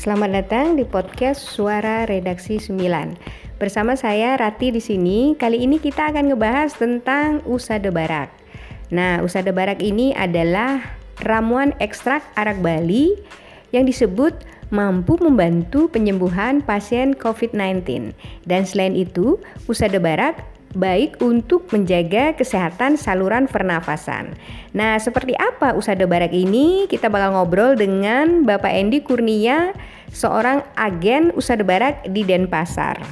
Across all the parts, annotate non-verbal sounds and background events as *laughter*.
Selamat datang di podcast Suara Redaksi 9. Bersama saya Rati di sini. Kali ini kita akan ngebahas tentang usada barak. Nah, usada barak ini adalah ramuan ekstrak arak Bali yang disebut mampu membantu penyembuhan pasien COVID-19. Dan selain itu, usada barak baik untuk menjaga kesehatan saluran pernafasan. Nah, seperti apa usada barak ini? Kita bakal ngobrol dengan Bapak Endi Kurnia, seorang agen usada barak di Denpasar.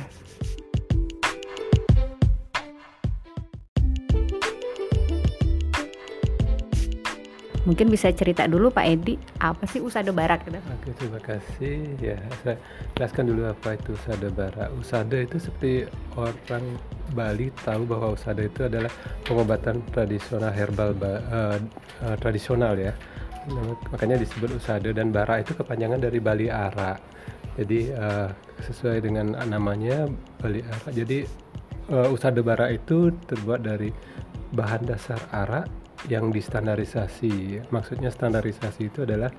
Mungkin bisa cerita dulu Pak Edi, apa sih usada barak? Oke, terima kasih. Ya, saya jelaskan dulu apa itu usada barak. Usada itu seperti orang Bali tahu bahwa usada itu adalah pengobatan tradisional herbal uh, uh, tradisional ya. Makanya disebut usada dan bara itu kepanjangan dari Bali Ara. Jadi uh, sesuai dengan namanya Bali Ara. Jadi uh, usada bara itu terbuat dari bahan dasar arak yang distandarisasi. Maksudnya standarisasi itu adalah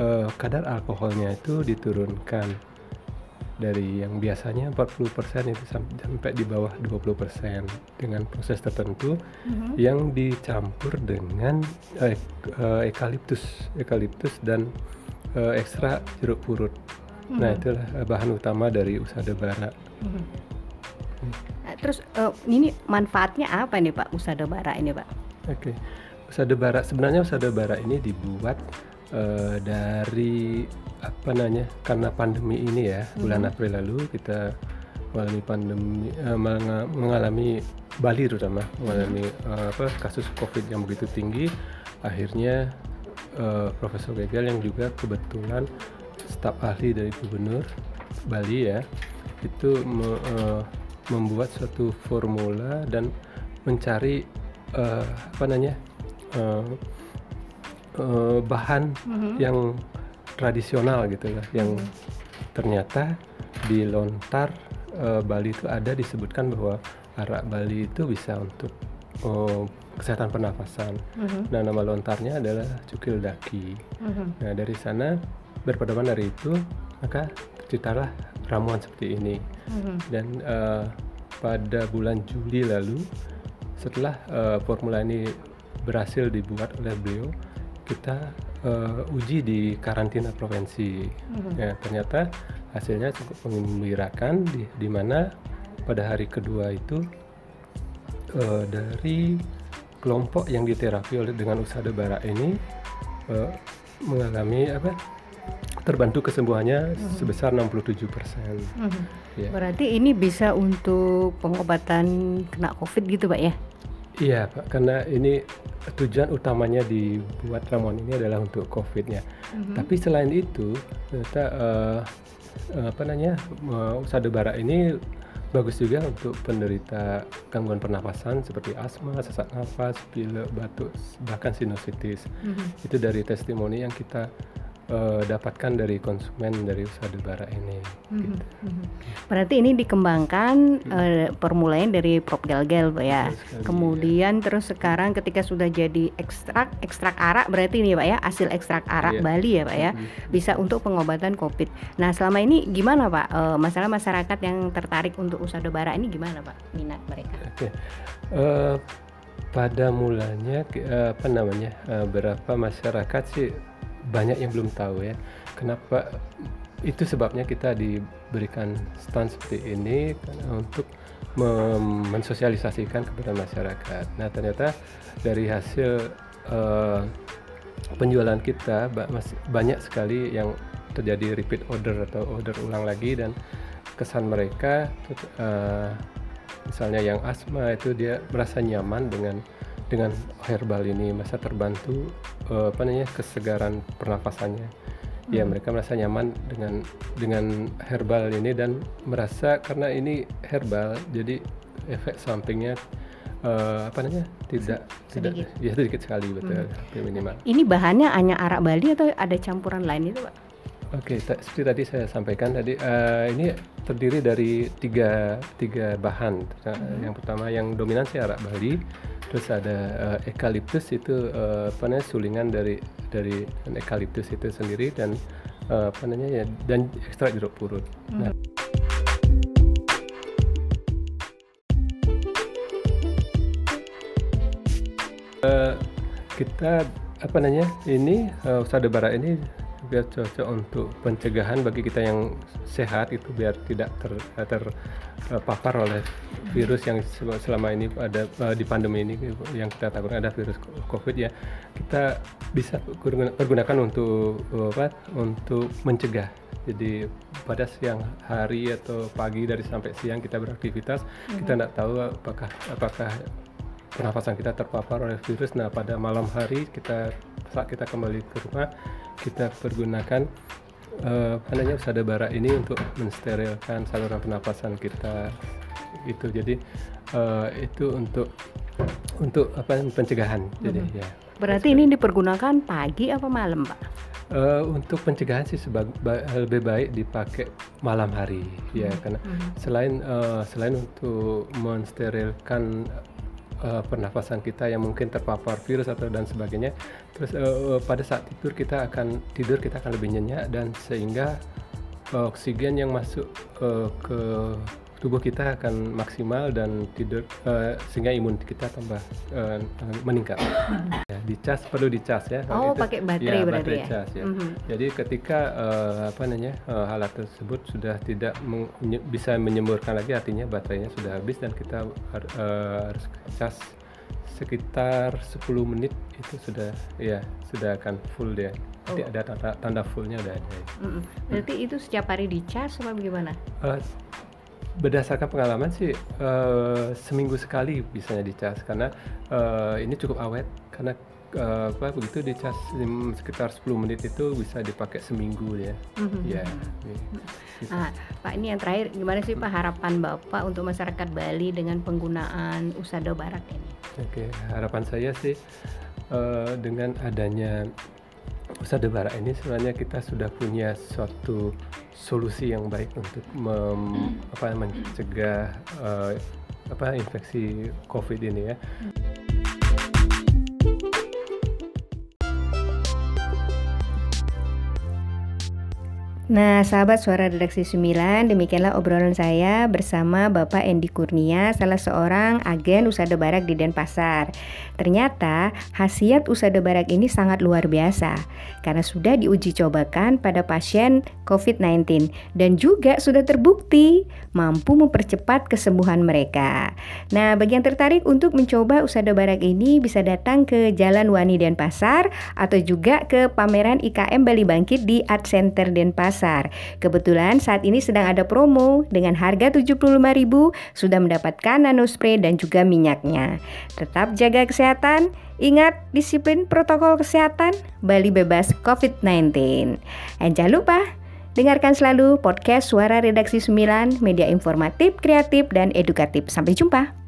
uh, kadar alkoholnya itu diturunkan dari yang biasanya 40% itu sampai di bawah 20% dengan proses tertentu mm-hmm. yang dicampur dengan uh, uh, eukaliptus, eukaliptus dan uh, ekstra jeruk purut. Mm-hmm. Nah, itulah bahan utama dari usada bara. Mm-hmm. Terus uh, ini manfaatnya apa nih Pak usada bara ini Pak? Oke, okay. usada bara sebenarnya usada bara ini dibuat uh, dari apa namanya karena pandemi ini ya hmm. bulan April lalu kita mengalami pandemi uh, mengalami Bali terutama mengalami uh, apa kasus COVID yang begitu tinggi akhirnya uh, Profesor Gegel yang juga kebetulan staf ahli dari Gubernur Bali ya itu me, uh, membuat suatu formula dan mencari uh, apa namanya uh, uh, bahan mm-hmm. yang tradisional gitu ya, yang mm-hmm. ternyata di lontar uh, Bali itu ada disebutkan bahwa arak Bali itu bisa untuk uh, kesehatan pernafasan. Mm-hmm. Nah nama lontarnya adalah cukil daki. Mm-hmm. Nah dari sana berpedoman dari itu maka terciptalah ramuan seperti ini. Mm-hmm. Dan uh, pada bulan Juli lalu setelah uh, formula ini berhasil dibuat oleh beliau kita uh, uji di karantina provinsi mm-hmm. ya ternyata hasilnya cukup mengembirakan di, di mana pada hari kedua itu uh, dari kelompok yang diterapi oleh dengan usada bara ini uh, mengalami apa terbantu kesembuhannya hmm. sebesar 67 persen. Hmm. Ya. Berarti ini bisa untuk pengobatan kena COVID gitu pak ya? Iya Pak, karena ini tujuan utamanya dibuat ramuan ini adalah untuk COVID-nya. Mm-hmm. Tapi selain itu, ternyata uh, apa namanya uh, usada bara ini bagus juga untuk penderita gangguan pernapasan seperti asma, sesak nafas, pilek, batuk, bahkan sinusitis. Mm-hmm. Itu dari testimoni yang kita uh, dapatkan dari konsumen dari usaha bara ini. Mm-hmm. Gitu. Mhm. Berarti ini dikembangkan mm-hmm. uh, permulaan dari prop gel-gel, pak ya. Sekali, Kemudian ya. terus sekarang ketika sudah jadi ekstrak ekstrak arak berarti ini pak ya hasil ekstrak arak yeah. Bali ya pak ya mm-hmm. bisa untuk pengobatan COVID. Nah selama ini gimana pak uh, masalah masyarakat yang tertarik untuk usaha bara ini gimana pak minat mereka? Okay. Uh, pada mulanya apa namanya uh, berapa masyarakat sih banyak yang belum tahu ya kenapa itu sebabnya kita diberikan stand seperti ini untuk mensosialisasikan kepada masyarakat. Nah ternyata dari hasil uh, penjualan kita banyak sekali yang terjadi repeat order atau order ulang lagi dan kesan mereka uh, misalnya yang asma itu dia merasa nyaman dengan dengan herbal ini masa terbantu uh, apa namanya kesegaran pernafasannya ya, hmm. ya mereka merasa nyaman dengan dengan herbal ini dan merasa karena ini herbal jadi efek sampingnya uh, apa namanya tidak sedikit. tidak ya sedikit sekali betul hmm. minimal ini bahannya hanya arak Bali atau ada campuran lain itu pak Oke, okay, seperti tadi saya sampaikan tadi uh, ini terdiri dari tiga tiga bahan. Mm-hmm. Yang pertama yang dominan sih arak Bali, terus ada uh, eukaliptus itu uh, apa namanya sulingan dari dari eukaliptus itu sendiri dan uh, apa namanya ya dan ekstrak jeruk purut. Hmm. Nah, uh, kita apa namanya ini uh, usaha bara ini biar cocok untuk pencegahan bagi kita yang sehat itu biar tidak ter, terpapar oleh virus yang selama ini ada uh, di pandemi ini yang kita takutkan ada virus covid ya kita bisa pergunakan untuk apa untuk mencegah jadi pada siang hari atau pagi dari sampai siang kita beraktivitas hmm. kita tidak tahu apakah apakah pernafasan kita terpapar oleh virus. Nah, pada malam hari kita saat kita kembali ke rumah, kita pergunakan uh, apa namanya usada bara ini untuk mensterilkan saluran pernapasan kita itu. Jadi uh, itu untuk untuk apa pencegahan. Jadi hmm. ya. Berarti ini dipergunakan pagi apa malam, Pak? Uh, untuk pencegahan sih sebag, ba, lebih baik dipakai malam hari ya hmm. karena hmm. selain uh, selain untuk mensterilkan uh, pernafasan kita yang mungkin terpapar virus atau dan sebagainya. Terus uh, pada saat tidur kita akan tidur kita akan lebih nyenyak dan sehingga uh, oksigen yang masuk uh, ke tubuh kita akan maksimal dan tidur uh, sehingga imun kita tambah uh, meningkat. *coughs* ya, dicas perlu dicas ya. Oh, itu, pakai baterai ya, berarti baterai ya. Cas, ya. Mm-hmm. Jadi ketika uh, apa namanya uh, alat tersebut sudah tidak meng- bisa menyemburkan lagi, artinya baterainya sudah habis dan kita uh, harus cas sekitar 10 menit itu sudah ya sudah akan full dia. Jadi oh. ada tanda, tanda fullnya udah ada. Mm-hmm. Berarti hmm. itu setiap hari dicas apa bagaimana? Uh, berdasarkan pengalaman sih uh, seminggu sekali bisanya dicas karena uh, ini cukup awet karena uh, apa begitu dicas sekitar 10 menit itu bisa dipakai seminggu ya. Mm-hmm. Ya. Gitu. Ah, Pak ini yang terakhir gimana sih Pak harapan Bapak untuk masyarakat Bali dengan penggunaan usada barak ini? Oke, harapan saya sih uh, dengan adanya Usada Bara ini sebenarnya kita sudah punya suatu solusi yang baik untuk mem, apa, mencegah uh, apa infeksi COVID ini ya. Nah, sahabat suara redaksi 9, demikianlah obrolan saya bersama Bapak Endi Kurnia, salah seorang agen usaha barak di Denpasar. Ternyata, khasiat usaha barak ini sangat luar biasa karena sudah diuji cobakan pada pasien COVID-19 dan juga sudah terbukti mampu mempercepat kesembuhan mereka. Nah, bagi yang tertarik untuk mencoba usaha barak ini bisa datang ke Jalan Wani Denpasar atau juga ke pameran IKM Bali Bangkit di Art Center Denpasar pasar. Kebetulan saat ini sedang ada promo dengan harga 75.000 sudah mendapatkan nano spray dan juga minyaknya. Tetap jaga kesehatan, ingat disiplin protokol kesehatan, Bali bebas COVID-19. Dan jangan lupa dengarkan selalu podcast Suara Redaksi 9, media informatif, kreatif, dan edukatif. Sampai jumpa.